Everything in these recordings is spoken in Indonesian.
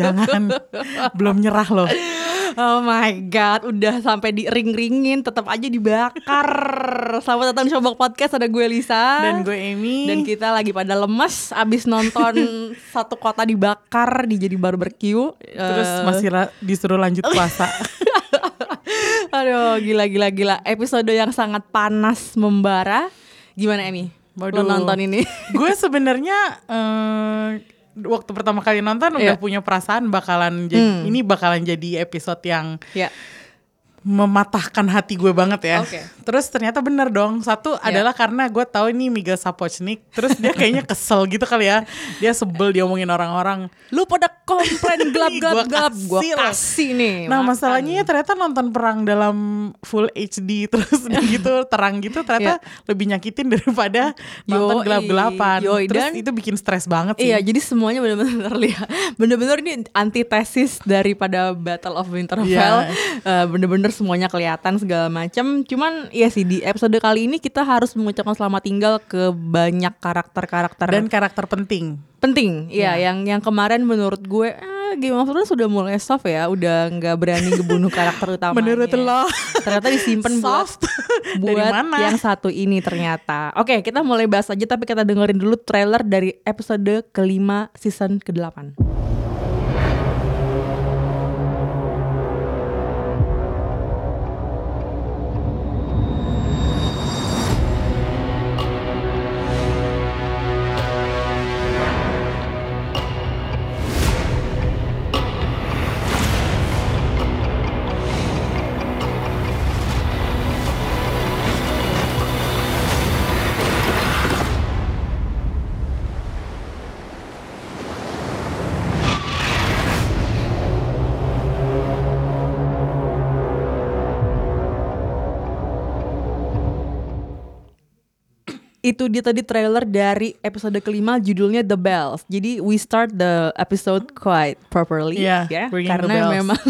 Jangan. Belum nyerah loh. oh my god, udah sampai di ring-ringin tetap aja dibakar. Selamat datang di Showbox Podcast ada gue Lisa Dan gue Amy. Dan kita lagi pada lemes abis nonton satu kota dibakar di jadi barbecue. Terus Eh, masih la- disuruh lanjut puasa. Aduh, gila gila gila. Episode yang sangat panas membara. Gimana Emi? Lo Waduh. nonton ini? gue sebenarnya eh, waktu pertama kali nonton udah Iya. punya perasaan bakalan jadi ini bakalan jadi episode yang ya. Mematahkan hati gue banget ya. Oke. Terus ternyata bener dong. Satu adalah karena gue tahu ini Miguel Sapochnik. Terus dia kayaknya kesel gitu kali ya. Dia sebel diomongin orang-orang. Lu pada komplain gelap gelap gua gelap. Gua kasih nih. Nah makan. masalahnya ya ternyata nonton perang dalam full HD terus gitu terang gitu ternyata lebih nyakitin daripada nonton Yoi. gelap-gelapan. Yoi, Terus dan- itu bikin stres banget sih. Iya, jadi semuanya benar-benar terlihat. Bener-bener ini antitesis daripada Battle of Winterfell. Eh, bener-bener semuanya kelihatan segala macam. Cuman ya sih di episode kali ini kita harus mengucapkan selamat tinggal ke banyak karakter-karakter Dan karakter penting. penting. Iya, yang yang kemarin menurut gue ah, Game of Thrones sudah mulai soft ya, udah nggak berani ngebunuh karakter utamanya. Menurut lo? Ternyata disimpan buat Soft? buat Dari mana? yang satu ini ternyata. Oke, kita mulai bahas aja tapi kita dengerin dulu trailer dari episode kelima season ke-8. Itu dia tadi trailer dari episode kelima judulnya The Bells. Jadi we start the episode quite properly Iya, ya karena bells. memang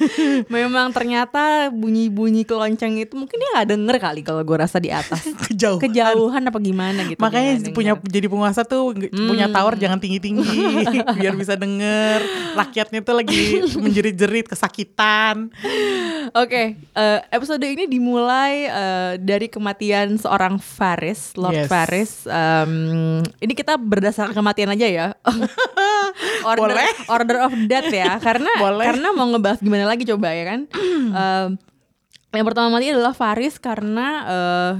memang ternyata bunyi-bunyi kelonceng itu mungkin dia nggak denger kali kalau gue rasa di atas. Kejauhan. Kejauhan apa gimana gitu. Makanya punya denger. jadi penguasa tuh nge- punya Hmm. tower jangan tinggi-tinggi biar bisa denger. Rakyatnya tuh lagi menjerit-jerit kesakitan. Oke, eh, episode ini dimulai eh, dari kematian seorang Varys, Lord Yes. Varys. Em, ini kita berdasarkan kematian aja ya. order, Boleh. order of death ya, karena Boleh. karena mau ngebahas gimana lagi coba ya kan. Em, yang pertama mati adalah Varys karena eh,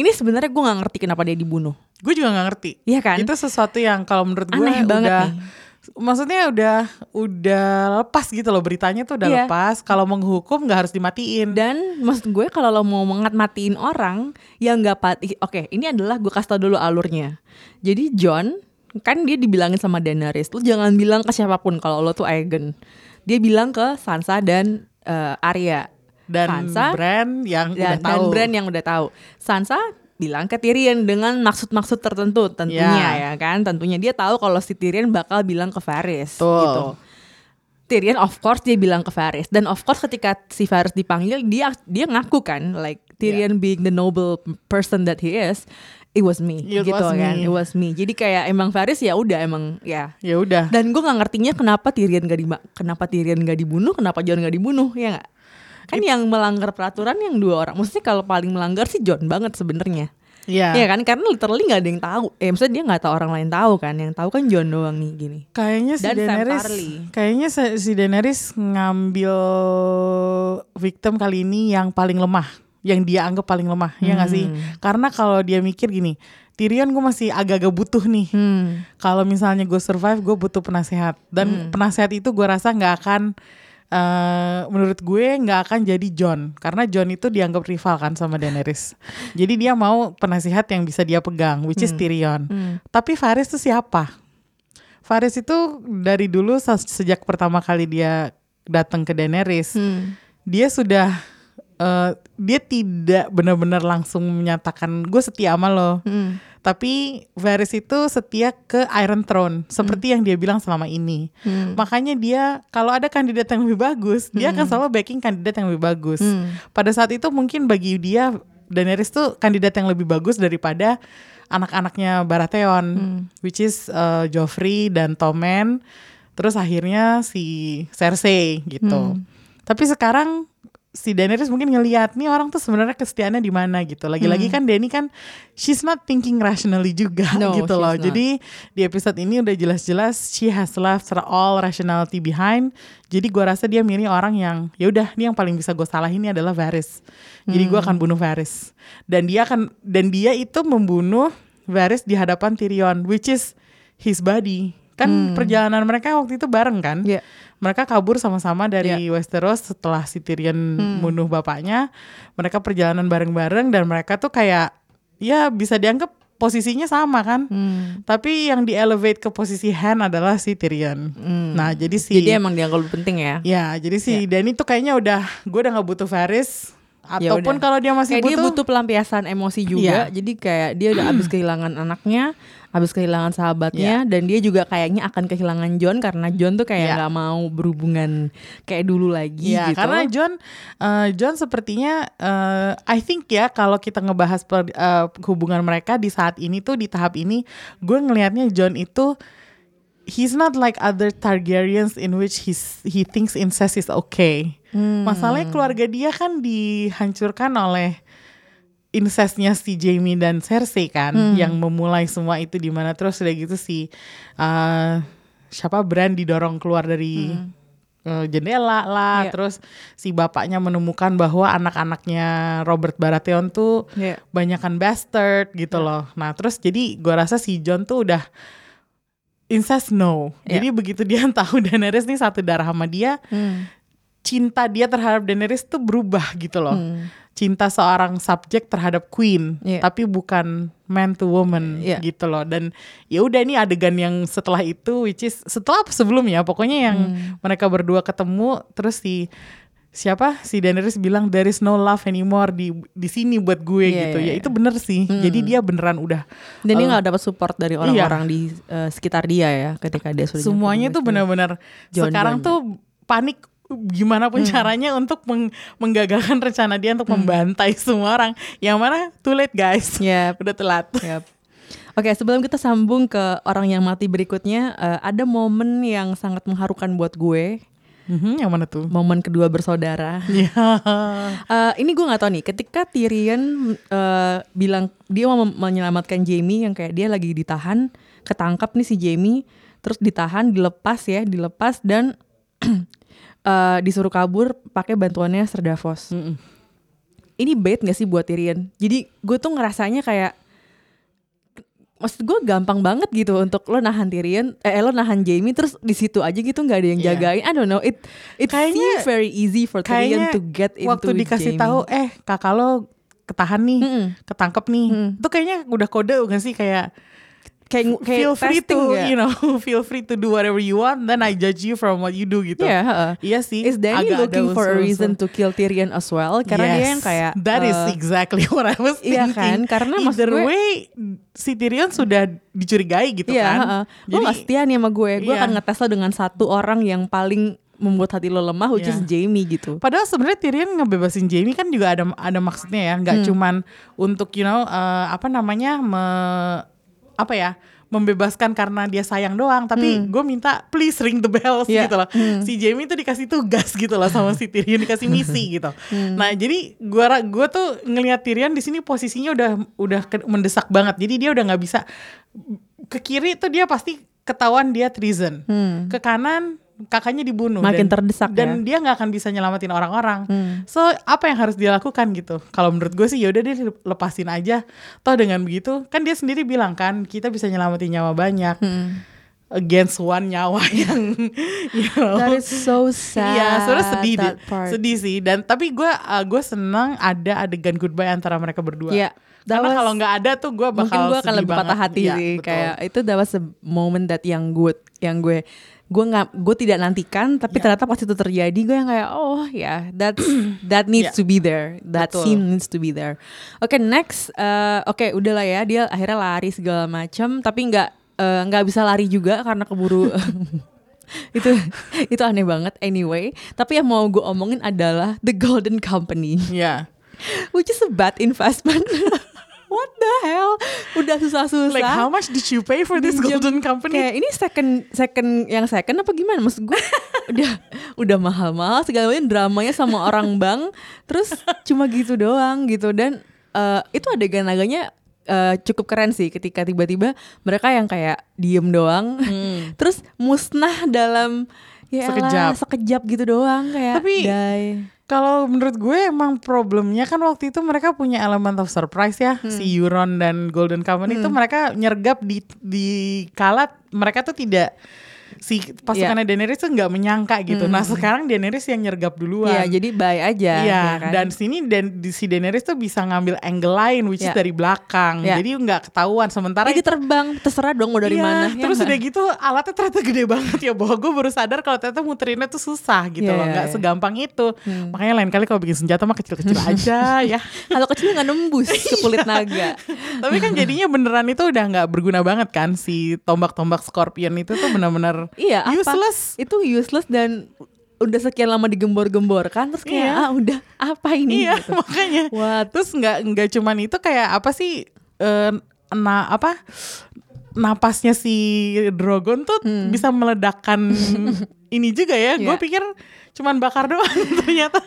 ini sebenarnya gue nggak ngerti kenapa dia dibunuh. Gue juga nggak ngerti. Iya kan? Itu sesuatu yang kalau menurut gue Aneh banget udah nih. Maksudnya udah udah lepas gitu loh beritanya tuh udah Iya. lepas. Kalau menghukum nggak harus dimatiin. Dan maksud gue kalau lo mau mengat matiin orang yang nggak pati, oke ini adalah gue kasih tau dulu alurnya. Jadi John kan dia dibilangin sama Daenerys, lu jangan bilang ke siapa pun kalau lo tuh Aegon. Dia bilang ke Sansa dan eh, Arya. dan Sansa brand yang dan, udah tahu. dan Bran yang udah tahu. Sansa bilang ke Tyrion dengan maksud-maksud tertentu tentunya ya Ya. kan. Tentunya dia tahu kalau si Tyrion bakal bilang ke Varys gitu. Tyrion of course dia bilang ke Varys dan of course ketika si Varys dipanggil dia dia ngaku kan like Tyrion being the noble person that he is it was me It gitu was kan me. it was me jadi kayak emang Varys ya udah emang ya Ya udah. dan gue nggak ngertinya kenapa Tyrion gak di kenapa Tyrion gak dibunuh kenapa Jon gak dibunuh ya nggak kan yang melanggar peraturan yang dua orang maksudnya kalau paling melanggar sih John banget sebenarnya Iya. Iya kan karena literally nggak ada yang tahu. Eh maksudnya dia nggak tahu orang lain tahu kan. Yang tahu kan John doang nih gini. Kayaknya si Dan Daenerys, kayaknya si Daenerys ngambil victim kali ini yang paling lemah, yang dia anggap paling lemah, ya nggak sih? Karena kalau dia mikir gini, Tyrion gue masih agak-agak butuh nih. Hmm. Kalau misalnya gue survive, gue butuh penasehat. Dan penasehat itu gue rasa nggak akan, eh menurut gue nggak akan jadi John, karena John itu dianggap rival kan sama Daenerys. jadi dia mau penasehat yang bisa dia pegang, which is Tyrion. Tapi Varys itu siapa? Varys itu dari dulu se- sejak pertama kali dia datang ke Daenerys, Hmm. dia sudah eh, dia tidak benar-benar langsung menyatakan gue setia sama lo. Hmm. Tapi Varys itu setia ke Iron Throne seperti yang dia bilang selama ini. Hmm. Makanya dia kalau ada kandidat yang lebih bagus, dia akan selalu backing kandidat yang lebih bagus. Hmm. Pada saat itu mungkin bagi dia Daenerys tuh kandidat yang lebih bagus daripada anak-anaknya Baratheon, which is uh, Joffrey dan Tommen. Terus akhirnya si Cersei gitu. Tapi sekarang si Daenerys mungkin ngelihat nih orang tuh sebenarnya kesetiaannya di mana gitu. Lagi-lagi kan Dany kan she's not thinking rationally juga No, gitu loh. not. Jadi di episode ini udah jelas-jelas she has left all rationality behind. Jadi gua rasa dia milih orang yang ya udah nih yang paling bisa gue salahin ini adalah Varys. Jadi gua akan bunuh Varys. Dan dia akan dan dia itu membunuh Varys di hadapan Tyrion which is his body. Kan perjalanan mereka waktu itu bareng kan? Iya. Mereka kabur sama-sama dari Westeros setelah si Tyrion bunuh bapaknya. Mereka perjalanan bareng-bareng dan mereka tuh kayak ya bisa dianggap posisinya sama kan. Hmm. Tapi yang di elevate ke posisi Han adalah si Tyrion. Nah, jadi si Jadi emang dianggap lebih penting ya. ya, jadi si Dany tuh kayaknya udah gue udah nggak butuh Varys Ya ataupun udah. kalau dia masih kayak dia butuh, butuh pelampiasan emosi juga. Iya. Jadi kayak dia udah abis kehilangan anaknya, abis kehilangan sahabatnya, dan dia juga kayaknya akan kehilangan John karena John tuh kayak Iya. nggak mau berhubungan kayak dulu lagi Ya, gitu. karena John, eh, John sepertinya, eh, I think ya kalau kita ngebahas per- eh, hubungan mereka di saat ini tuh di tahap ini, gue ngelihatnya John itu he's not like other Targaryens in which he's, he thinks incest is okay. Masalahnya keluarga dia kan dihancurkan oleh incestnya si Jamie dan Cersei kan, yang memulai semua itu di mana terus udah gitu si eh, siapa Bran didorong keluar dari eh, jendela lah, Iya. terus si bapaknya menemukan bahwa anak-anaknya Robert Baratheon tuh Iya. banyakan bastard gitu loh. Nah, terus jadi gua rasa si John tuh udah incest no. Iya. Jadi begitu dia tahu Daenerys nih satu darah sama dia, Hmm. cinta dia terhadap Daenerys tuh berubah gitu loh. Hmm. Cinta seorang subjek terhadap queen, Iya. tapi bukan man to woman Iya. gitu loh. Dan ya udah nih adegan yang setelah itu which is setelah apa sebelumnya pokoknya yang Hmm. mereka berdua ketemu terus si siapa si Daenerys bilang there is no love anymore di di sini buat gue Iya, gitu. iya, ya iya. itu bener sih. Jadi dia beneran udah Dan dia eh, nggak dapat support dari orang-orang di eh, sekitar dia ya ketika dia sudah semuanya tuh John sekarang John. tuh panik gimana pun caranya untuk meng- menggagalkan rencana dia untuk membantai semua orang yang mana too late guys Yep. udah telat Yap. Oke, sebelum kita sambung ke orang yang mati berikutnya, eh, ada momen yang sangat mengharukan buat gue. Mhm, yang mana tuh Momen kedua bersaudara. ya Eh, ini gue nggak tahu nih. Ketika Tyrion eh, bilang dia mau menyelamatkan Jamie yang kayak dia lagi ditahan, ketangkap nih si Jamie, terus ditahan, dilepas ya, dilepas dan eh, disuruh kabur pakai bantuannya Ser Davos. Mm-mm. Ini bait gak sih buat Tyrion? Jadi gue tuh ngerasanya kayak maksud gue gampang banget gitu untuk lo nahan Tyrion, eh lo nahan Jamie terus di situ aja gitu nggak ada yang Iya. jagain. I don't know. It it Kayaknya- seems very easy for Tyrion to get into waktu dikasih tahu eh kakak lo ketahan nih Mm-mm. ketangkep nih Mm. itu kayaknya udah kode gak sih kayak kayak kayak feel free testing to ya. you know feel free to do whatever you want then I judge you from what you do gitu Iya, heeh. iya sih Is Danny agak looking for a reason to kill Tyrion as well? Karena dia Yes, yang kayak that is eh, exactly what I was iya kan? thinking. Karena maksud either gue- way si Tyrion sudah dicurigai gitu Iya, kan. heeh. lo gak setia nih sama gue. Gue Iya. akan ngetes lo dengan satu orang yang paling membuat hati lo lemah, which Iya. is Jamie gitu. Padahal sebenarnya Tyrion ngebebasin Jamie kan juga ada ada maksudnya ya, Hmm. nggak cuman untuk you know eh, apa namanya me, apa ya membebaskan karena dia sayang doang, tapi gue minta please ring the bells Hmm. Iya. gitu loh. Si Jamie tuh dikasih tugas gitu loh sama si Tyrion dikasih misi gitu. Hmm. Nah jadi gue gue tuh ngelihat Tyrion di sini posisinya udah udah mendesak banget. Jadi dia udah nggak bisa ke kiri tuh dia pasti ketahuan dia treason. Ke kanan kakaknya dibunuh. Makin dan, terdesak dan ya. dia nggak akan bisa nyelamatin orang-orang. Hmm. So apa yang harus dia lakukan gitu? Kalau menurut gue sih yaudah dia lepasin aja. Toh dengan begitu kan dia sendiri bilang kan kita bisa nyelamatin nyawa banyak Hmm. against one nyawa yang you know. That is so sad. Iya, sebenarnya sedih part. Sedih sih. Dan tapi gue uh, gue senang ada adegan goodbye antara mereka berdua. Iya. That Karena kalau nggak ada tuh gue bakal mungkin gue akan lebih banget. patah hati Iya, sih betul. kayak itu that was a moment that yang good yang gue gue nggak gue tidak nantikan tapi Iya. ternyata pas itu terjadi gue yang kayak oh ya that's that needs Iya. to be there that Betul. scene needs to be there oke next eh, oke udahlah ya dia akhirnya lari segala macam tapi nggak eh, nggak bisa lari juga karena keburu itu itu aneh banget anyway tapi yang mau gue omongin adalah the golden company Iya. which is a bad investment. What the hell? Udah susah-susah. Like how much did you pay for this golden company? Kayak ini second second yang second apa gimana? Maksud gue udah udah mahal-mahal segala macam dramanya sama orang bank, terus cuma gitu doang gitu dan eh, itu adegan naganya eh, cukup keren sih ketika tiba-tiba mereka yang kayak diem doang, terus musnah dalam ya Hmm. Sekejap. sekejap gitu doang kayak Tapi- die. Kalau menurut gue emang problemnya kan waktu itu mereka punya element of surprise ya Hmm. si Euron dan Golden Company itu mereka nyergap di di kala mereka tuh tidak si pasukannya Iya. Daenerys tuh nggak menyangka gitu. Nah sekarang Daenerys yang nyergap duluan. Iya, jadi bye aja. Iya, ya kan? dan sini dan di si Daenerys tuh bisa ngambil angle lain which is Iya. dari belakang. Iya. Jadi nggak ketahuan sementara Lagi terbang, terserah dong mau dari Iya, mana. ya terus nggak? udah gitu alatnya ternyata gede banget ya bahwa gue baru sadar kalau ternyata muterinnya tuh susah gitu Iya, loh, iya, nggak iya. segampang itu. Makanya lain kali kalau bikin senjata mah kecil-kecil aja ya. kalau kecil nggak nembus ke kulit naga. Tapi kan jadinya beneran itu udah nggak berguna banget kan si tombak-tombak scorpion itu tuh benar-benar Iya, apa? useless. Itu useless dan udah sekian lama digembor-gembor kan terus kayak Iya. ah udah apa ini Iya, gitu. makanya. What? Terus nggak nggak cuman itu kayak apa sih eh, na apa napasnya si Drogon tuh bisa meledakkan ini juga ya. Gue Iya. pikir cuman bakar doang ternyata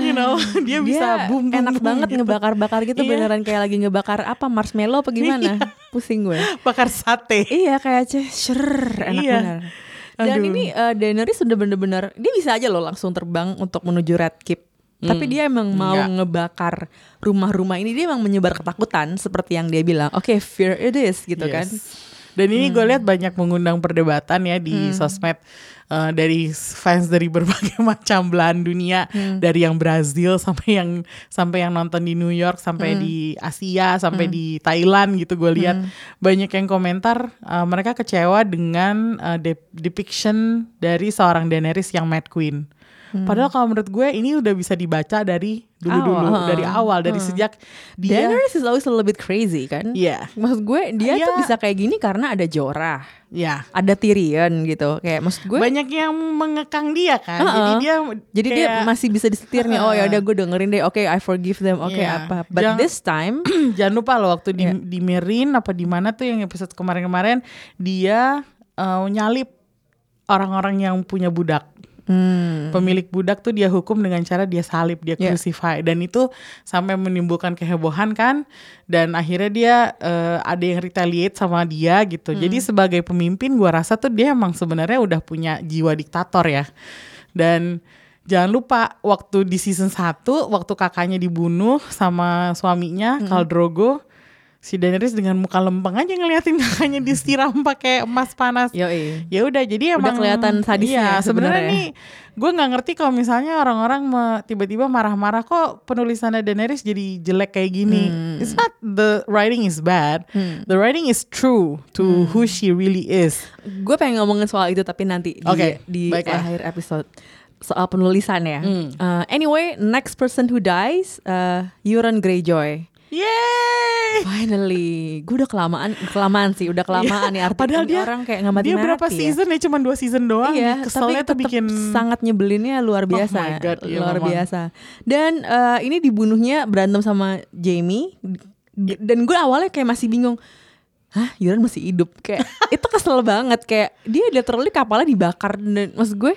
you know dia, bisa boom, boom enak boom banget gitu. ngebakar-bakar gitu Iya. beneran kayak lagi ngebakar apa marshmallow apa gimana pusing gue bakar sate. iya kayak ceh enak Iya. bener dan Aduh. ini eh, Daenerys sudah bener-bener dia bisa aja loh langsung terbang untuk menuju Red Keep tapi dia emang mau Hmm. Enggak. ngebakar rumah-rumah ini dia emang menyebar ketakutan seperti yang dia bilang oke fear it is gitu Yes. kan Dan ini Hmm. gue lihat banyak mengundang perdebatan ya di sosmed eh, dari fans dari berbagai macam belahan dunia, Hmm. dari yang Brazil sampai yang sampai yang nonton di New York, sampai Hmm. di Asia, sampai di Thailand gitu gue lihat banyak yang komentar eh, mereka kecewa dengan eh, de- depiction dari seorang Daenerys yang Mad Queen. Hmm. Padahal kalau menurut gue ini udah bisa dibaca dari dulu-dulu, Awal, dari awal, dari sejak dia Daenerys is always a little bit crazy kan Iya. maksud gue dia Iya. tuh bisa kayak gini karena ada Jorah ya ada Tyrion gitu kayak maksud gue banyak yang mengekang dia kan. Jadi Uh-uh. dia Jadi dia kayak- masih bisa disetir nih. Oh ya udah gue dengerin deh. Oke, I forgive them. Oke Iya. apa? But Jangan- this time, jangan lupa loh waktu di Iya. di Merin apa di mana tuh yang episode kemarin-kemarin dia eh, nyalip orang-orang yang punya budak. Hmm, Pemilik budak tuh dia hukum dengan cara dia salib, dia Iya. crucify dan itu sampai menimbulkan kehebohan kan dan akhirnya dia eh, ada yang retaliate sama dia gitu. Hmm. Jadi sebagai pemimpin gua rasa tuh dia emang sebenarnya udah punya jiwa diktator ya. Dan jangan lupa waktu di season 1 waktu kakaknya dibunuh sama suaminya Hmm. Khal Drogo si Daenerys dengan muka lempeng aja ngeliatin kakaknya disiram pakai emas panas ya udah jadi Udah emang kelihatan sadisnya iya, ya sebenarnya nih gue nggak ngerti kalau misalnya orang-orang tiba-tiba marah-marah kok penulisannya Daenerys jadi jelek kayak gini Hmm. it's not the writing is bad the writing is true to Hmm. who she really is Gue pengen ngomongin soal itu tapi nanti di, Oke, di baiklah. akhir episode soal penulisan ya. Hmm. Uh, anyway, next person who dies, uh, Euron Greyjoy. Yeay! Finally, gue udah kelamaan, kelamaan sih, udah kelamaan nih artikel Padahal dia orang kayak nggak mati dia berapa season ya? Cuma dua season doang. Iya, keselnya tapi tuh bikin sangat nyebelinnya luar biasa, Oh my God, iya, luar memang. biasa. Dan eh, ini dibunuhnya berantem sama Jamie. Dan gue awalnya kayak masih bingung. hah Yuran masih hidup? Kayak itu kesel banget. Kayak dia literally kapalnya dibakar. Dan maksud gue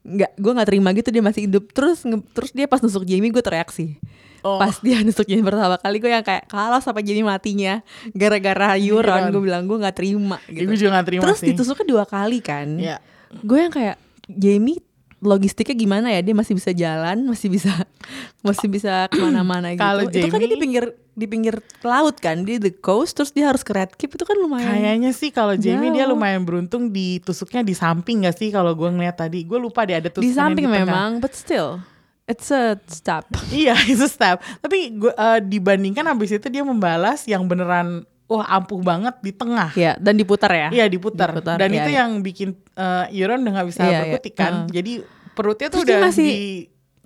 nggak gue nggak terima gitu dia masih hidup. Terus nge- terus dia pas nusuk Jamie gue tereaksi Oh. pas dia nusuk Jamie pertama kali gue yang kayak kalau sampai Jamie matinya gara-gara Yuran Yuran. gue bilang gue nggak terima Ya, gitu gue juga gak terima terus sih. ditusuknya dua kali kan Iya. gue yang kayak Jamie logistiknya gimana ya dia masih bisa jalan masih bisa masih bisa ke mana-mana gitu Kalau itu kan dia di Jamie- pinggir di pinggir laut kan di the coast terus dia harus ke Red Keep itu kan lumayan Kayaknya sih kalau Jamie dia lumayan beruntung ditusuknya di samping gak sih kalau gue ngeliat tadi. Gue lupa deh ada tusukan di samping tengah. memang but still it's a step Iya, itu step. Tapi gue eh, dibandingkan habis itu dia membalas yang beneran wah ampuh banget di tengah. ya dan diputar ya Iya diputar. Diputar, Dan iya, itu iya. yang bikin eh, Euron udah nggak bisa Iya, iya. berkutik kan. Heeh. Jadi perutnya tuh Terus udah masih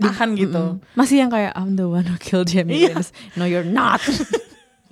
ditahan gitu. Mm-mm. masih yang kayak I'm the one who killed Jamie Iya. Lannister. no you're not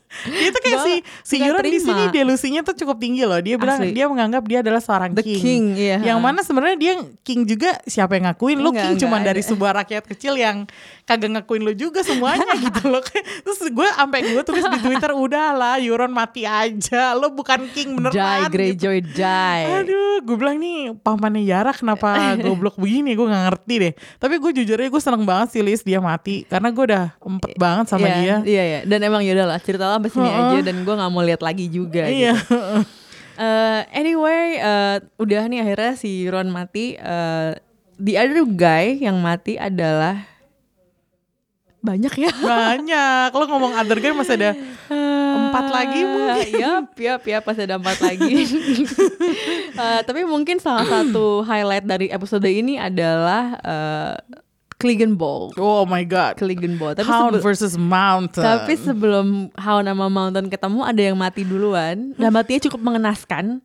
Dia tuh kayak si si Euron di sini delusinya tuh cukup tinggi loh. Dia bilang Asli. dia menganggap dia adalah seorang the king. king iya Yang mana sebenarnya dia king juga siapa yang ngakuin lu king ada. dari sebuah rakyat kecil yang kagak ngakuin lu juga semuanya gitu loh. Terus gue sampai gue tulis di Twitter udahlah Euron mati aja. Lu bukan king die beneran. gitu. Greyjoy die Aduh, gue bilang nih pamannya Yara kenapa goblok begini? Gue nggak ngerti deh. Tapi gue jujur aja gue seneng banget sih Liz dia mati karena gue udah empet banget sama Iya, dia. Iya iya dan emang yaudah lah cerita lah sampai sini Heeh. aja dan gue nggak mau lihat lagi juga. Iya. Gitu. Eh, anyway, eh, udah nih akhirnya si Ron mati. Eh, the other guy yang mati adalah banyak ya. Banyak. Lo ngomong other guy masih ada Empat lagi mungkin. Yap, yap, yap, pasti ada empat lagi. Eh, tapi mungkin salah satu highlight dari episode ini adalah eh, Ball. Oh my god. Ball. Tapi Hound versus Mountain. Tapi sebelum Hound sama Mountain ketemu ada yang mati duluan dan matinya cukup mengenaskan.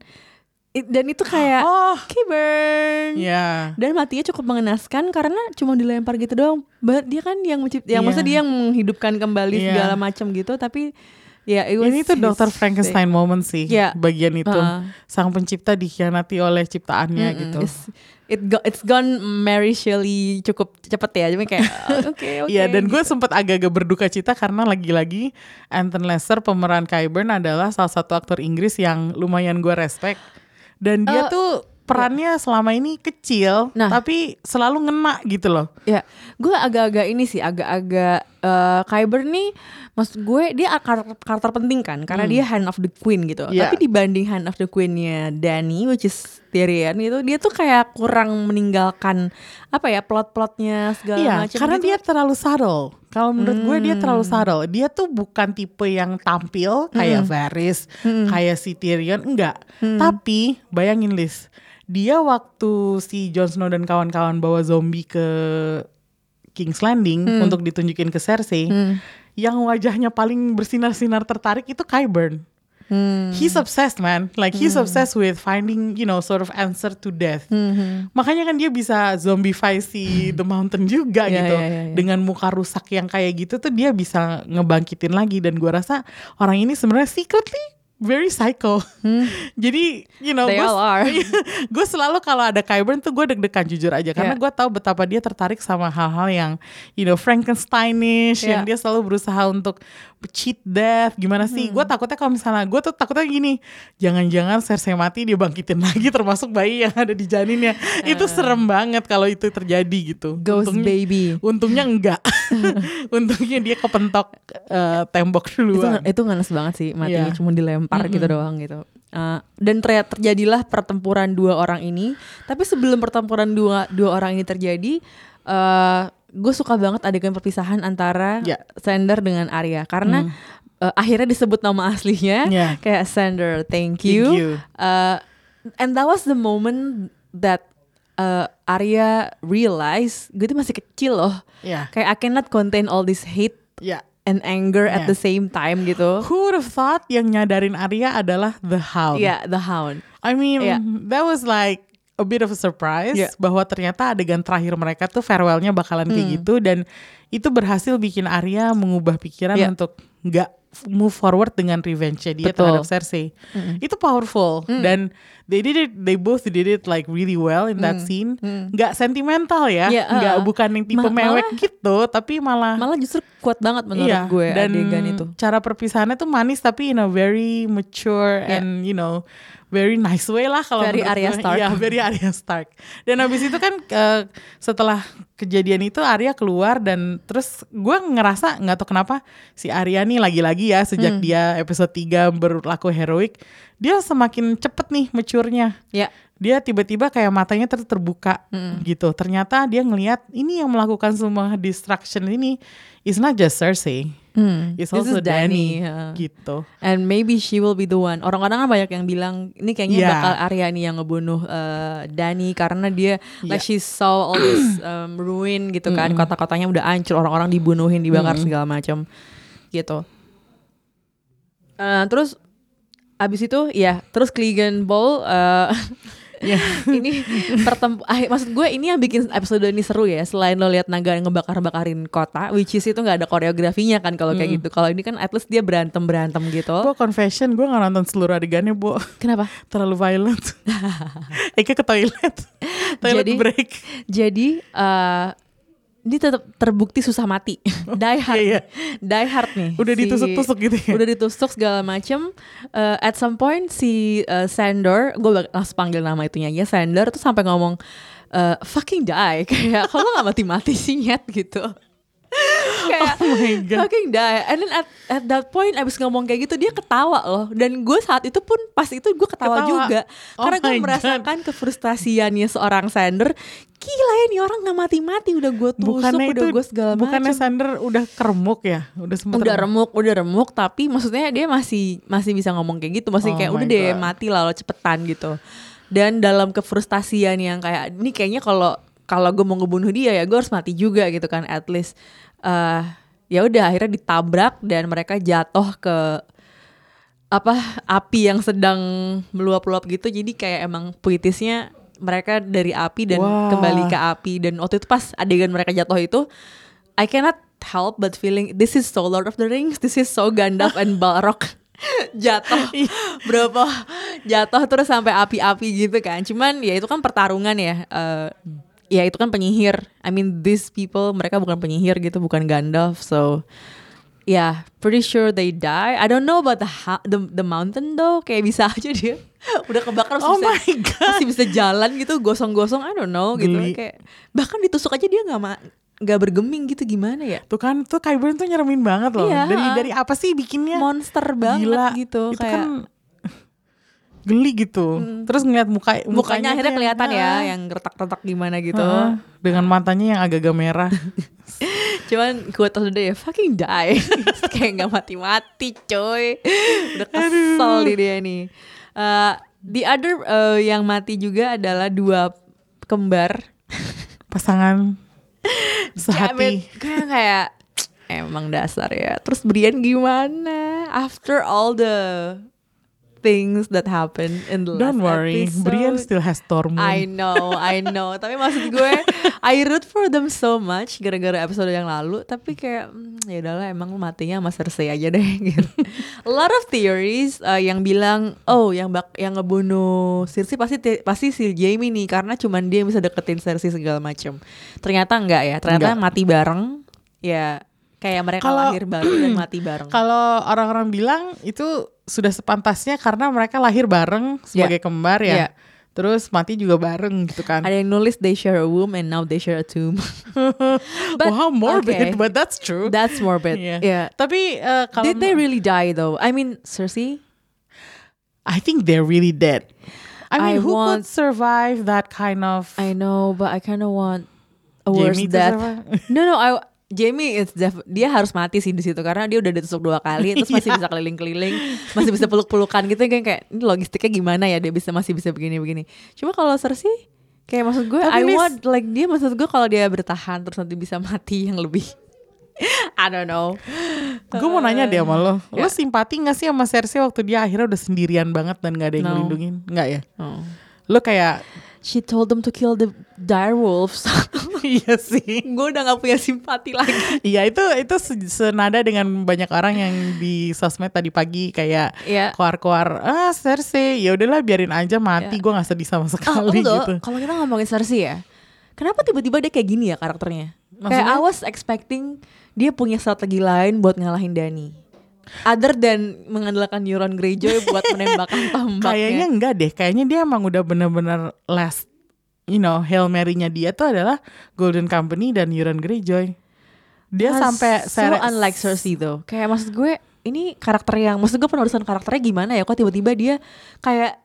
Dan itu kayak Oh. Keyburn. Ya. Dan matinya cukup mengenaskan karena cuma dilempar gitu doang. But dia kan yang mencipt yang Iya. maksudnya dia yang menghidupkan kembali Iya. segala macam gitu tapi ya was Ini tuh Dr. Frankenstein moment sih. Iya. Bagian itu. Uh-uh. Sang pencipta dikhianati oleh ciptaannya Mm-mm. gitu. It's, it go, it's gone Mary Shelley cukup cepet ya. Cuma kayak oke oke. Iya dan gue sempet agak-agak berduka cita karena lagi-lagi Anton Lesser pemeran Qyburn adalah salah satu aktor Inggris yang lumayan gue respect dan dia Eh, tuh perannya selama ini kecil Nah. tapi selalu ngena gitu loh. Ya, gue agak-agak ini sih, agak-agak eh Kyber nih, maksud gue dia karakter, karakter penting kan, karena dia hand of the queen gitu. Iya. Tapi dibanding hand of the queennya Dany, which is Tyrion itu, dia tuh kayak kurang meninggalkan apa ya plot-plotnya segala Iya, macam. karena gitu. dia terlalu subtle. Kalau menurut gue dia terlalu subtle. Dia tuh bukan tipe yang tampil kayak Varys, kayak si Tyrion, enggak. Tapi bayangin Liz, dia waktu si Jon Snow dan kawan-kawan bawa zombie ke King's Landing untuk ditunjukin ke Cersei, yang wajahnya paling bersinar-sinar tertarik itu Qyburn. Hmm. He's obsessed man, like he's obsessed with finding you know sort of answer to death. Hmm. Makanya kan dia bisa zombify si The Mountain juga Iya, gitu. iya, iya, iya. Dengan muka rusak yang kayak gitu tuh dia bisa ngebangkitin lagi dan gua rasa orang ini sebenarnya secretly very psycho. Jadi you know Hmm. They all are. gue selalu kalau ada Qyburn tuh gue deg-degan jujur aja karena Yeah. gue tahu betapa dia tertarik sama hal-hal yang you know Frankensteinish yang Yeah. dia selalu berusaha untuk cheat death gimana sih Hmm. gue takutnya kalau misalnya gue tuh takutnya gini jangan-jangan Cersei mati dia bangkitin lagi termasuk bayi yang ada di janinnya itu serem banget kalau itu terjadi gitu Eh. Ghost untungnya, baby. untungnya enggak untungnya dia kepentok eh, tembok itu duluan itu ngenes banget sih matinya Iya. cuma dilempar gitu doang gitu. Uh, dan ternyata terjadilah pertempuran dua orang ini. Tapi sebelum pertempuran dua dua orang ini terjadi uh, gue suka banget adegan perpisahan antara Ya. Sander dengan Arya. Karena uh, akhirnya disebut nama aslinya. Ya. kayak Sander thank you, Thank you. Uh, and that was the moment that uh, Arya realize gue tuh masih kecil loh. Ya. Kayak I cannot contain all this hate ya and anger at Yeah. the same time gitu. Who would have thought yang nyadarin Arya adalah The Hound? Yeah, the Hound. I mean, Yeah. that was like a bit of a surprise Yeah. bahwa ternyata adegan terakhir mereka tuh farewellnya bakalan kayak Hmm. gitu dan itu berhasil bikin Arya mengubah pikiran Yeah. untuk nggak move forward dengan revenge-nya dia Betul. terhadap Cersei. Itu powerful dan they did it they both did it like really well in that scene. Nggak sentimental ya, Iya, nggak uh-uh. bukan yang tipe Ma- mewek malah- gitu, tapi malah Malah justru kuat banget menurut Iya, gue dan adegan itu. cara perpisahannya tuh manis tapi in a very mature and you know very nice way lah kalau Very menurut Arya. Stark. Iya, very Arya Stark. Dan habis itu kan eh, setelah kejadian itu Arya keluar dan terus gue ngerasa nggak tahu kenapa si Arya nih lagi-lagi ya sejak Hmm. dia episode 3 berlaku heroik, dia semakin cepet nih mature-nya Ya, dia tiba-tiba kayak matanya ter terbuka gitu. Ternyata dia ngelihat ini yang melakukan semua distraction ini is not just Cersei, Hmm, it's this also is Dany, Dany, ya. gitu. And maybe she will be the one. Orang-orang kan banyak yang bilang ini kayaknya Yeah. bakal Arya nih yang ngebunuh uh, Dani karena dia like Yeah. she saw all this um, ruin gitu kan. Kota-kotanya udah hancur, orang-orang dibunuhin, dibakar segala macam gitu. Uh, terus abis itu ya terus Clegane Bowl uh, Ya. ini pertemp ah, maksud gue ini yang bikin episode ini seru ya selain lo lihat naga ngebakar-bakarin kota which is itu nggak ada koreografinya kan kalau kayak gitu kalau ini kan at least dia berantem berantem gitu Gue confession, gue gak nonton seluruh adegannya, Bu. kenapa Terlalu violent. Eka ke toilet. toilet Jadi- break. jadi eh ini tetap terbukti susah mati die hard iya, iya. die hard nih Udah Si- ditusuk-tusuk gitu ya. udah ditusuk segala macem Eh, at some point si eh, Sandor gue langsung panggil nama itunya ya Sandor tuh sampai ngomong eh, fucking die kayak kalau nggak mati-mati sih nyet gitu kayak Oh my God. fucking die and then at, at that point abis ngomong kayak gitu dia ketawa loh dan gue saat itu pun pas itu gue ketawa, Ketawa. juga Oh karena gue God. merasakan kefrustasiannya seorang Sander gila ya nih orang nggak mati-mati udah gue tusuk Bukannya udah gue segala bukannya macam Sander udah keremuk ya? Udah sempet udah remuk udah remuk tapi maksudnya dia masih masih bisa ngomong kayak gitu. Masih Oh kayak udah deh God. mati lah lo cepetan gitu. Dan dalam kefrustasian yang kayak ini kayaknya kalau kalau gue mau ngebunuh dia ya gue harus mati juga gitu kan at least. Eh ya udah akhirnya ditabrak dan mereka jatuh ke apa api yang sedang meluap-luap gitu. Jadi kayak emang puitisnya mereka dari api dan Wah. kembali ke api. Dan waktu itu pas adegan mereka jatuh itu I cannot help but feeling this is so Lord of the Rings this is so Gandalf and Balrog. Jatuh. Berapa? Jatuh terus sampai api-api gitu kan. Cuman ya itu kan pertarungan ya Eh, ya itu kan penyihir. I mean these people mereka bukan penyihir gitu bukan Gandalf. So Yeah, pretty sure they die. I don't know about the the, the mountain though. Kayak bisa aja dia udah kebakar masih Oh bisa, my God. masih bisa jalan gitu, gosong-gosong. I don't know gitu. Geli. Kayak bahkan ditusuk aja dia nggak nggak bergeming gitu gimana ya? Tuh kan, tuh Kyburn tuh nyeremin banget loh. Iya. Dari dari apa sih bikinnya? Monster banget Gila. gitu. Itu kayak kan geli gitu. Terus ngeliat muka mukanya akhirnya tuh kelihatan ya, yang retak-retak gimana gitu. ah, dengan matanya yang agak-agak merah. Cuman of the day ya fucking die. Kayak nggak mati-mati coy. Udah kesel nih dia nih. Uh, the other uh, yang mati juga adalah dua kembar. Pasangan sehati. Kayak kayak emang dasar ya. Terus Brian gimana? After all the things that happened in the Don't last worry, episode. Brian still has Tormund. I know, I know. Tapi maksud gue, I root for them so much gara-gara episode yang lalu. Tapi kayak, hmm, ya udahlah emang matinya sama Cersei aja deh. Gitu. A lot of theories uh, yang bilang, oh yang bak yang ngebunuh Cersei pasti pasti si Jaime nih karena cuman dia yang bisa deketin Cersei segala macam. Ternyata enggak ya. Ternyata Enggak. mati bareng. Ya kayak mereka Kalau- lahir bareng dan mati bareng. Kalau orang-orang bilang itu sudah sepantasnya karena mereka lahir bareng sebagai kembar ya. Yeah. Terus mati juga bareng gitu kan. Ada yang nulis they share a womb and now they share a tomb. But, wow, morbid, okay. but that's true. That's morbid. Iya. Yeah. Tapi kalau Did they really die though? I mean, Cersei. I think they're really dead. I I mean, who want- could survive that kind of I know, but I kind of want a worse death. No, no, I Jamie it's def- dia harus mati sih di situ karena dia udah ditusuk dua kali terus masih Iya. bisa keliling-keliling, masih bisa peluk-pelukan gitu kayak kayak ini logistiknya gimana ya dia bisa masih bisa begini-begini. Cuma kalau Cersei kayak maksud gue Tapi I Lis- want like dia maksud gue kalau dia bertahan terus nanti bisa mati yang lebih I don't know. Gue mau nanya deh sama lo, lo Ya. simpati gak sih sama Cersei waktu dia akhirnya udah sendirian banget dan gak ada yang No. ngelindungin? Enggak ya? Oh. Lo kayak she told them to kill the direwolves. iya sih. gue udah nggak punya simpati lagi. Iya itu itu se- senada dengan banyak orang yang di sosmed tadi pagi kayak Iya. keluar-keluar ah Cersei ya udahlah biarin aja mati Iya. gue nggak sedih sama Ah, sekali enggak. gitu. Kalau kita ngomongin Cersei ya, kenapa tiba-tiba dia kayak gini ya karakternya? Kayak Maksudnya? I was expecting dia punya strategi lain buat ngalahin Dani. Other than mengandalkan Euron Greyjoy buat menembakkan tombaknya. Kayaknya enggak deh, kayaknya dia emang udah bener-bener last you know Hail Mary-nya dia tuh adalah Golden Company dan Euron Greyjoy. Dia Ah, sampai so unlike Cersei tuh. Kayak maksud gue ini karakter yang maksud gue penulisan karakternya gimana ya? Kok tiba-tiba dia kayak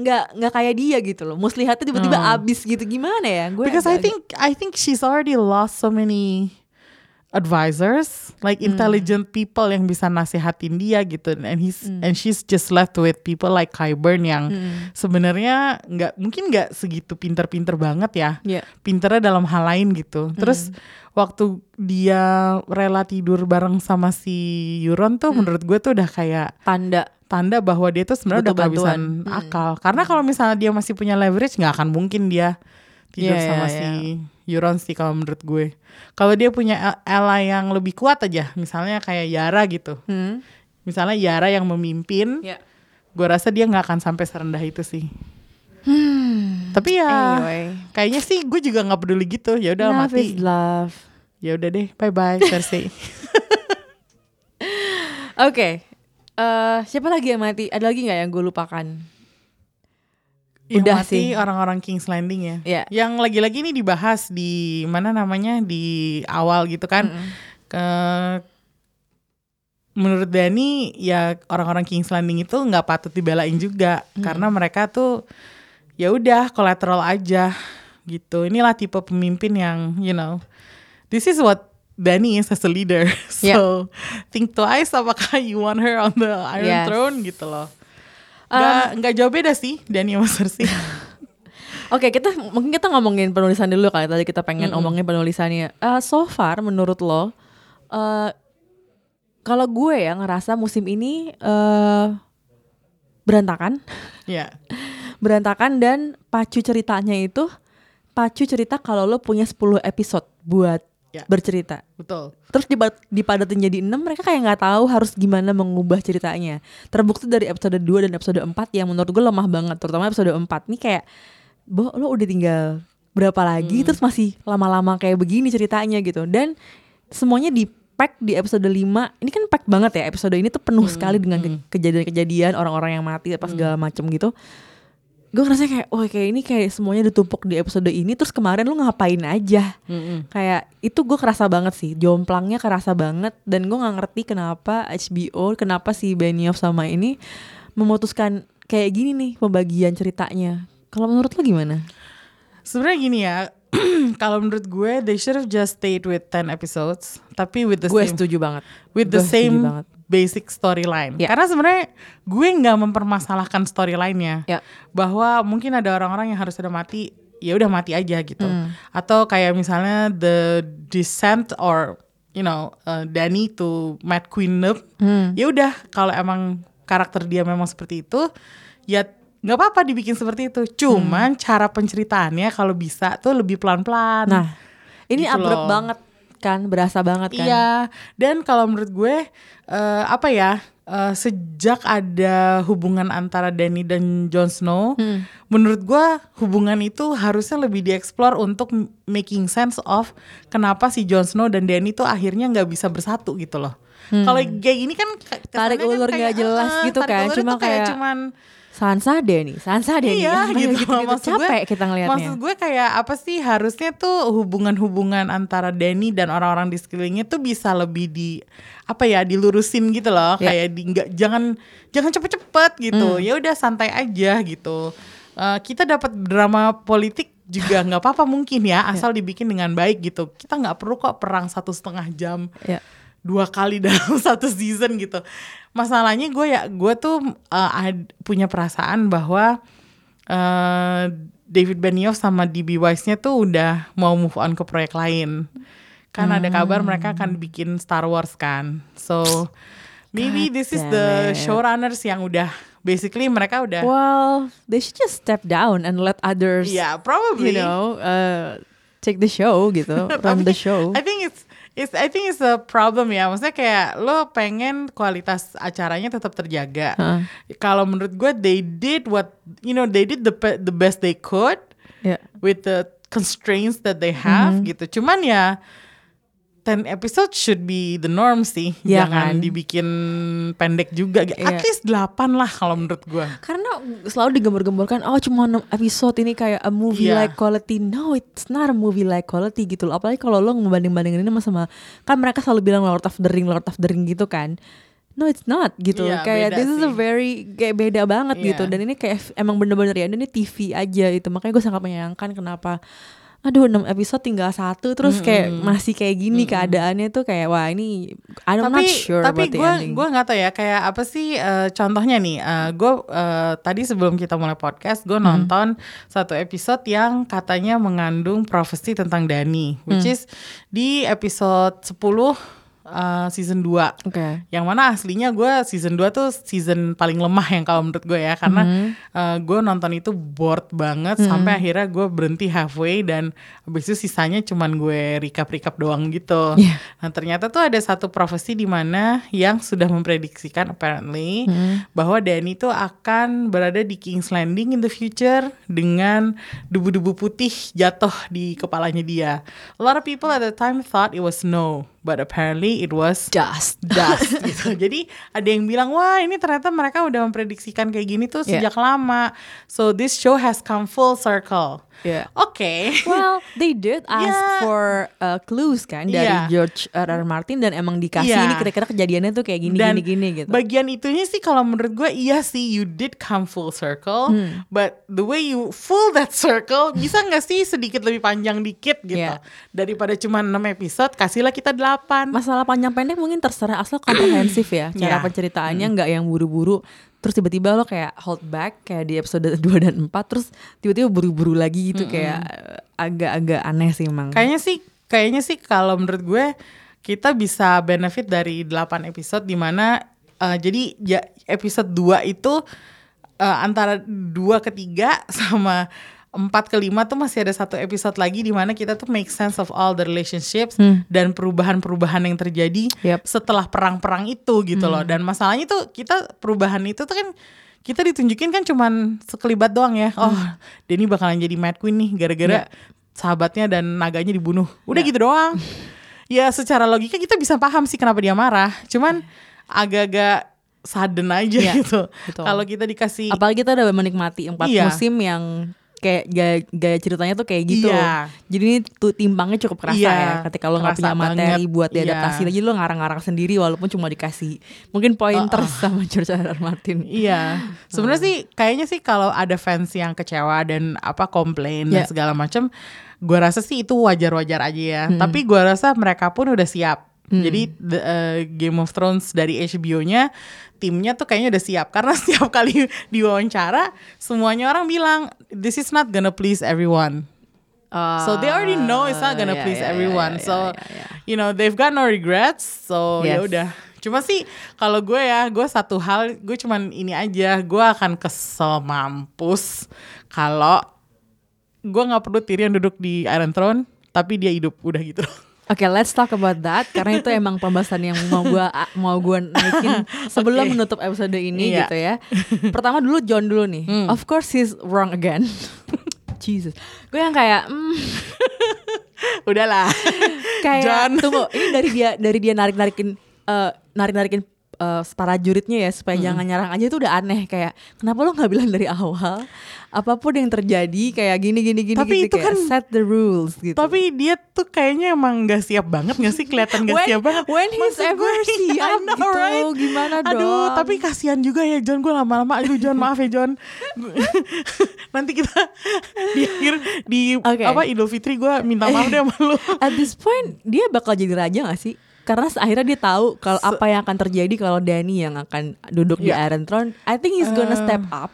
nggak nggak kayak dia gitu loh. Muslihatnya tiba-tiba Hmm. abis gitu gimana ya? Gue because I think I think she's already lost so many advisors, like intelligent people yang bisa nasihatin dia gitu, and he's and she's just left with people like Kyburn yang Hmm. sebenarnya nggak mungkin nggak segitu pinter-pinter banget ya, Iya. pinternya dalam hal lain gitu. Terus waktu dia rela tidur bareng sama si Euron tuh, menurut gue tuh udah kayak tanda tanda bahwa dia tuh sebenarnya udah kehabisan. Hmm. akal. Karena kalau misalnya dia masih punya leverage, nggak akan mungkin dia tidur Iya, sama iya, si Euron sih kalau menurut gue. Kalau dia punya a- ally yang lebih kuat aja, misalnya kayak Yara gitu. Hmm. Misalnya Yara yang memimpin, Ya. gue rasa dia nggak akan sampai serendah itu sih. Tapi ya, Hmm. Anyway. kayaknya sih gue juga nggak peduli gitu. Ya udah love mati. is love. Ya udah deh, bye bye Cersei. Oke. Eh, siapa lagi yang mati? Ada lagi nggak yang gue lupakan? Yang Udah mati sih. orang-orang King's Landing ya. Iya. Yang lagi-lagi ini dibahas di mana namanya di awal gitu kan. Ke menurut Dani ya orang-orang King's Landing itu nggak patut dibelain juga karena mereka tuh ya udah collateral aja gitu. Inilah tipe pemimpin yang you know this is what Dani is as a leader. So think twice apakah you want her on the Iron Yes. Throne gitu loh. Nggak nggak jauh beda sih Dani sama Cersei. Oke, kita mungkin kita ngomongin penulisan dulu kali tadi kita pengen ngomongin penulisannya. Eh, so far menurut lo eh kalau gue ya ngerasa musim ini eh berantakan, Ya. berantakan dan pacu ceritanya itu pacu cerita kalau lo punya 10 episode buat Ya. bercerita. Betul. Terus dipadatin jadi 6 mereka kayak nggak tahu harus gimana mengubah ceritanya. Terbukti dari episode 2 dan episode 4 yang menurut gue lemah banget, terutama episode 4. Nih kayak Bo, lo udah tinggal berapa lagi terus masih lama-lama kayak begini ceritanya gitu. Dan semuanya di pack di episode 5. Ini kan pack banget ya episode ini tuh penuh sekali dengan ke- kejadian-kejadian orang-orang yang mati apa segala macem gitu. Gue ngerasa kayak, oh kayak ini kayak semuanya ditumpuk di episode ini terus kemarin lo ngapain aja? kayak itu gue kerasa banget sih jomplangnya kerasa banget dan gue nggak ngerti kenapa HBO kenapa si Benioff sama ini memutuskan kayak gini nih pembagian ceritanya kalau menurut lo gimana? Sebenarnya gini ya, kalau menurut gue they should have just stayed with 10 episodes, tapi with the Gue same setuju banget. with the Gue same banget. Basic storyline. Ya. Karena sebenarnya gue nggak mempermasalahkan storyline-nya. Ya. Bahwa mungkin ada orang-orang yang harus sudah mati, ya udah mati aja gitu. Hmm. Atau kayak misalnya the descent or you know uh, Danny to Mad Queen Noob, Hmm. ya udah kalau emang karakter dia memang seperti itu, ya nggak apa-apa dibikin seperti itu. Cuman cara penceritaannya kalau bisa tuh lebih pelan-pelan. Nah ini Gitu abrupt loh. banget kan berasa banget kan? Iya, dan kalau menurut gue eh, apa ya? eh, sejak ada hubungan antara Dany dan Jon Snow, Hmm. menurut gue hubungan itu harusnya lebih dieksplor untuk making sense of kenapa si Jon Snow dan Dany tuh akhirnya nggak bisa bersatu gitu loh. Kalau kayak gini kan Hmm. Tarik kan ulur nggak kayak, jelas eh, gitu kan, cuma kayak kayak cuman Sansa deh nih, Sansa deh nih. iya Apa gitu, gitu-gitu. Maksud gue- Capek kita ngelihatnya. Maksud gue kayak apa sih harusnya tuh hubungan-hubungan antara Danny dan orang-orang di sekelilingnya tuh bisa lebih di apa ya dilurusin gitu loh Ya. kayak di nggak jangan jangan cepet-cepet gitu Hmm. ya udah santai aja gitu Eh, kita dapat drama politik juga nggak apa-apa mungkin ya asal dibikin dengan baik gitu kita nggak perlu kok perang satu setengah jam Ya. Dua kali dalam satu season gitu. Masalahnya gue ya gue tuh uh, ad- punya perasaan bahwa uh, David Benioff sama DB Wise-nya tuh udah mau move on ke proyek lain. Kan ada kabar mereka akan bikin Star Wars kan. So maybe God this is the it. showrunners yang udah basically mereka udah Well, they should just step down and let others, yeah probably you know, uh, take the show gitu, run the show. I think it's It's, I think it's a problem ya, maksudnya kayak lo pengen kualitas acaranya tetap terjaga. Heeh. Kalau menurut gue, they did what you know, they did the the best they could Ya. with the constraints that they have Mm-hmm. gitu. Cuman ya 10 episode should be the norm sih. Iya Jangan kan? dibikin pendek juga. At Iya. least 8 lah kalau menurut gue. Karena selalu digembor-gemborkan, oh cuma 6 episode ini kayak a movie Iya. like quality. No, it's not a movie like quality gitu loh. Apalagi kalau lo ngebanding-bandingin ini sama, kan mereka selalu bilang Lord of the Ring, Lord of the Ring gitu kan. No, it's not gitu. Iya, kayak this is a very kayak beda banget Iya. gitu. Dan ini kayak emang bener-bener ya, ini TV aja gitu. Makanya gue sangat menyayangkan kenapa aduh 6 episode tinggal satu terus kayak masih kayak gini keadaannya tuh kayak wah ini I'm tapi not sure tapi gue gue nggak tahu ya kayak apa sih eh, contohnya nih gue tadi sebelum kita mulai podcast gue Hmm. nonton satu episode yang katanya mengandung profesi tentang Dani which Hmm. is di episode 10 eh, season 2 Oke. yang mana aslinya gue season 2 tuh season paling lemah yang kalau menurut gue ya karena Mm-hmm. gue nonton itu bored banget sampai akhirnya gue berhenti halfway dan habis itu sisanya cuman gue recap-recap doang gitu. Iya. Nah ternyata tuh ada satu profesi di mana yang sudah memprediksikan apparently Mm-hmm. bahwa Danny tuh akan berada di King's Landing in the future dengan debu-debu putih jatuh di kepalanya dia. A lot of people at the time thought it was snow, but apparently it was Just dust gitu. Jadi ada yang bilang wah ini ternyata mereka udah memprediksikan kayak gini tuh Yeah. sejak lama. So this show has come full circle. Yeah. Oke. Well, they did ask Yeah. for uh, clues kan dari Yeah. George R. R. Martin dan emang dikasih Yeah. ini kira-kira kejadiannya tuh kayak gini Dan gini gini gitu. bagian itunya sih kalau menurut gue iya sih you did come full circle, Hmm. but the way you full that circle bisa nggak sih sedikit lebih panjang dikit gitu Yeah. daripada cuma 6 episode kasihlah kita 8 Masalah panjang pendek mungkin terserah asal komprehensif ya. Cara Yeah. penceritaannya nggak yang buru-buru. Terus tiba-tiba lo kayak hold back kayak di episode 2 dan 4 terus tiba-tiba buru-buru lagi gitu kayak uh, agak-agak aneh sih emang. Kayaknya sih kayaknya sih kalau menurut gue kita bisa benefit dari 8 episode di mana eh, jadi ya episode 2 itu eh, antara 2 ke 3 sama 4 ke 5 tuh masih ada satu episode lagi di mana kita tuh make sense of all the relationships dan perubahan-perubahan yang terjadi Yep. setelah perang-perang itu gitu loh. Dan masalahnya tuh kita perubahan itu tuh kan kita ditunjukin kan cuman sekelibat doang ya. Oh, Denny bakalan jadi Mad Queen nih gara-gara sahabatnya dan naganya dibunuh. Udah gitu doang. ya secara logika kita bisa paham sih kenapa dia marah. Cuman agak-agak sudden aja Iya, gitu. Kalau kita dikasih Apalagi kita udah menikmati empat Iya. musim yang kayak gaya, gaya ceritanya tuh kayak gitu. Iya. Jadi ini tuh timbangnya cukup kerasa Iya, ya. Ketika lo nggak punya materi banget. buat diadaptasi, Iya. jadi lo ngarang-ngarang sendiri walaupun cuma dikasih mungkin pointers sama George R. R. Martin. Iya, sebenarnya sih kayaknya sih kalau ada fans yang kecewa dan apa komplain dan Yeah. segala macam, gua rasa sih itu wajar-wajar aja ya. Tapi gua rasa mereka pun udah siap. Jadi the, uh, Game of Thrones dari HBO-nya timnya tuh kayaknya udah siap karena setiap kali diwawancara semuanya orang bilang this is not gonna please everyone. So they already know it's not gonna Ah, iya, please iya, everyone. iya, so you know they've got no regrets. So ya Yes. udah. Cuma sih kalau gue ya, gue satu hal, gue cuman ini aja, gue akan kesel mampus kalau gue nggak perlu Tyrion duduk di Iron Throne, tapi dia hidup udah gitu. Oke, let's talk about that karena itu emang pembahasan yang mau gua mau gua naikin sebelum Oke. menutup episode ini Iya. gitu ya. Pertama dulu John dulu nih. Of course he's wrong again. Jesus. Gue yang kayak hmm, Udahlah. kayak John. tunggu, ini dari dia dari dia narik-narikin eh, narik-narikin eh, para juritnya ya supaya jangan nyerang aja itu udah aneh kayak kenapa lo nggak bilang dari awal apa pun yang terjadi kayak gini gini gini Tapi gitu, itu kayak kan- set the rules gitu. Tapi dia tuh kayaknya emang gak siap banget gak sih kelihatan gak When- siap banget. when he's Maksud ever siap I know, gitu, gimana Aduh, dong? tapi kasihan juga ya John gue lama-lama. Aduh John maaf ya John. Nanti kita di akhir di Oke. apa Idul Fitri gue minta maaf deh sama lu. At this point dia bakal jadi raja gak sih? Karena akhirnya dia tahu kalau apa yang akan terjadi kalau Danny yang akan duduk di Iya. Iron Throne. I think he's gonna Eh, step up.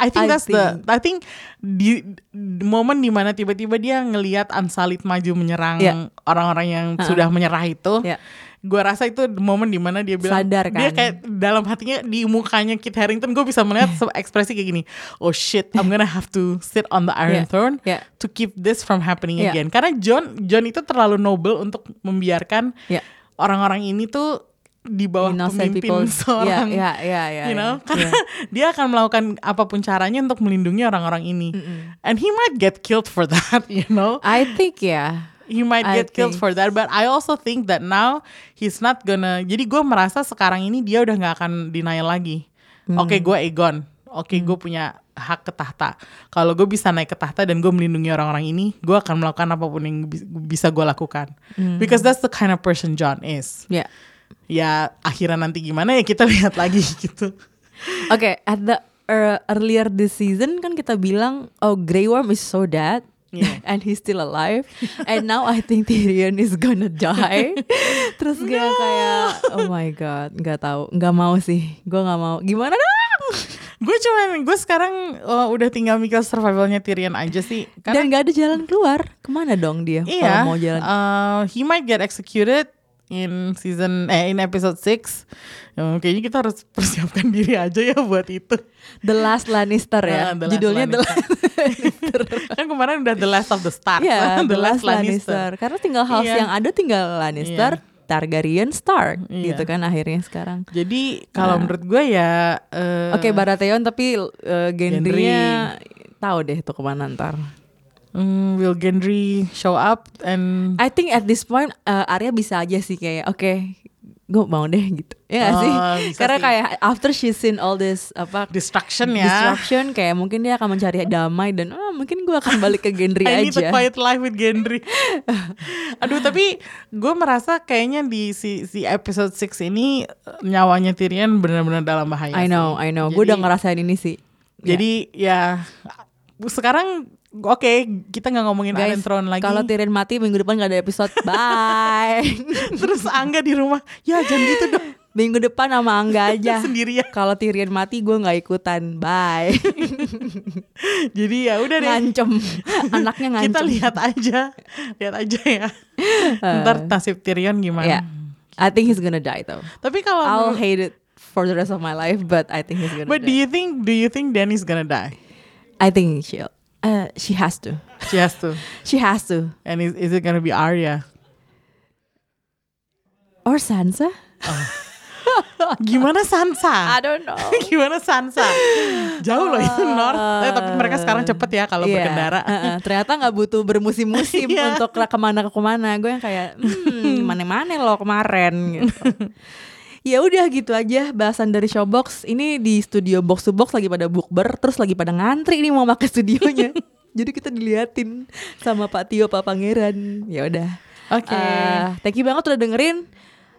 I think I that's the I think di, di momen di mana tiba-tiba dia ngelihat Ansalit maju menyerang Yeah. orang-orang yang sudah menyerah itu. Yeah. Gua rasa itu momen di mana dia bilang Sadar dia kan? kayak dalam hatinya di mukanya Kit Harington gue bisa melihat ekspresi kayak gini. Oh shit, I'm gonna have to sit on the Iron Yeah. Throne Yeah. to keep this from happening Yeah. again. Karena John John itu terlalu noble untuk membiarkan Yeah. orang-orang ini tuh di bawah Innocent pemimpin people. seorang Yeah, yeah, yeah, yeah, you know yeah. karena dia akan melakukan apa pun caranya untuk melindungi orang-orang ini and he might get killed for that you know I think ya. He might I get killed think. for that but I also think that now he's not gonna jadi gue merasa sekarang ini dia udah nggak akan denial lagi Hmm. oke gue Aegon oke gue punya hak ke tahta kalau gue bisa naik ke tahta dan gue melindungi orang-orang ini gue akan melakukan apa pun yang bi- bisa gue lakukan Hmm. because that's the kind of person John is Ya. ya akhirnya nanti gimana ya kita lihat lagi gitu Oke, at the er, earlier this season kan kita bilang oh Grey Worm is so dead Yeah. and he's still alive and now I think Tyrion is gonna die. Terus gue kayak oh my god, nggak tahu, nggak mau sih, gue nggak mau. Gimana dong? gue cuman gue sekarang oh, udah tinggal mikir survivalnya Tyrion aja sih karena Dan nggak ada jalan keluar. Ke mana dong dia? Iya, Kalau mau jalan. uh, he might get executed in season eh in episode 6. Ya, kayaknya kita harus persiapkan diri aja ya buat itu. The Last Lannister ya. Ah, The Last Judulnya The Lannister. Last kan kemarin udah The Last of the Stars, Iya, The Last Lannister. Karena tinggal house Iya. yang ada tinggal Lannister, Targaryen, Stark Iya. gitu kan akhirnya sekarang. Jadi kalau menurut gue ya eh, Oke Baratheon tapi uh, Gendry-nya tahu deh tuh ke mana ntar. Mm, will Gendry show up and I think at this point uh, Arya bisa aja sih kayak oke gue mau deh gitu ya nggak Oh, sih karena sih. kayak after she's seen all this apa destruction ya. disruption kayak mungkin dia akan mencari damai dan ah, mungkin gue akan balik ke Gendry I need a aja quiet life with Gendry. Aduh tapi gue merasa kayaknya di si, si episode 6 ini eh, nyawanya Tyrion benar-benar dalam bahaya. I know sih. I know gue udah ngerasain ini sih Jadi ya sekarang oke kita nggak ngomongin Guys, Iron Throne lagi. kalau Tyrion mati minggu depan gak ada episode bye Terus Angga di rumah, ya jangan gitu dong minggu depan sama Angga aja sendirian. kalau Tyrion mati gue nggak ikutan bye Jadi ya udah deh. ngancem anaknya ngancem Kita lihat aja, lihat aja ya. Ntar nasib Tyrion gimana. Yeah. I think he's gonna die though. Tapi kalau I'll hate it for the rest of my life, but I think he's gonna but do die. you think do you think Danny's gonna die? I think she uh, she has to. She has to. She has to. And is, is it gonna be Arya? Or Sansa? Gimana Sansa? don't know. Gimana Sansa? Jauh loh itu North. Eh, tapi mereka sekarang cepet ya kalau Iya. berkendara. Uh-uh. Ternyata nggak butuh bermusim-musim Iya. untuk ke- ke mana ke ke mana. Gue yang kayak hmm, mana-mana lo kemarin gitu. Ya udah gitu aja bahasan dari Showbox. Ini di studio box to box lagi pada bukber, terus lagi pada ngantri nih mau pakai studionya. Jadi kita diliatin sama Pak Tio, Pak Pangeran. Ya udah. Oke. Eh, thank you banget udah dengerin.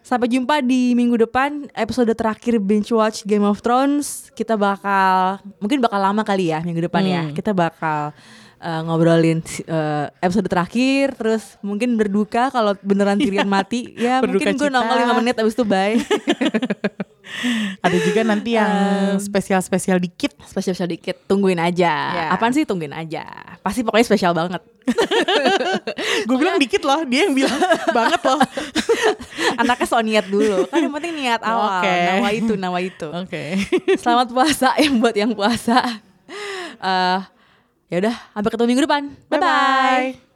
Sampai jumpa di minggu depan episode terakhir binge watch Game of Thrones. Kita bakal mungkin bakal lama kali ya minggu depan ya. Hmm. Kita bakal eh, ngobrolin eh, episode terakhir terus mungkin berduka kalau beneran Tyrion mati. Ya Berduka mungkin gue nongol 5 menit abis itu bye. Ada juga nanti yang spesial-spesial dikit. spesial sedikit tungguin aja. Ya. Apaan sih tungguin aja. Pasti pokoknya spesial banget. Gue bilang dikit loh, dia yang bilang banget loh. Anaknya so niat dulu. Kan yang penting niat awal. Oke. Nawa itu, nawa itu. Oke. Selamat puasa yang buat yang puasa. Eh ya udah, sampai ketemu minggu depan. Bye bye.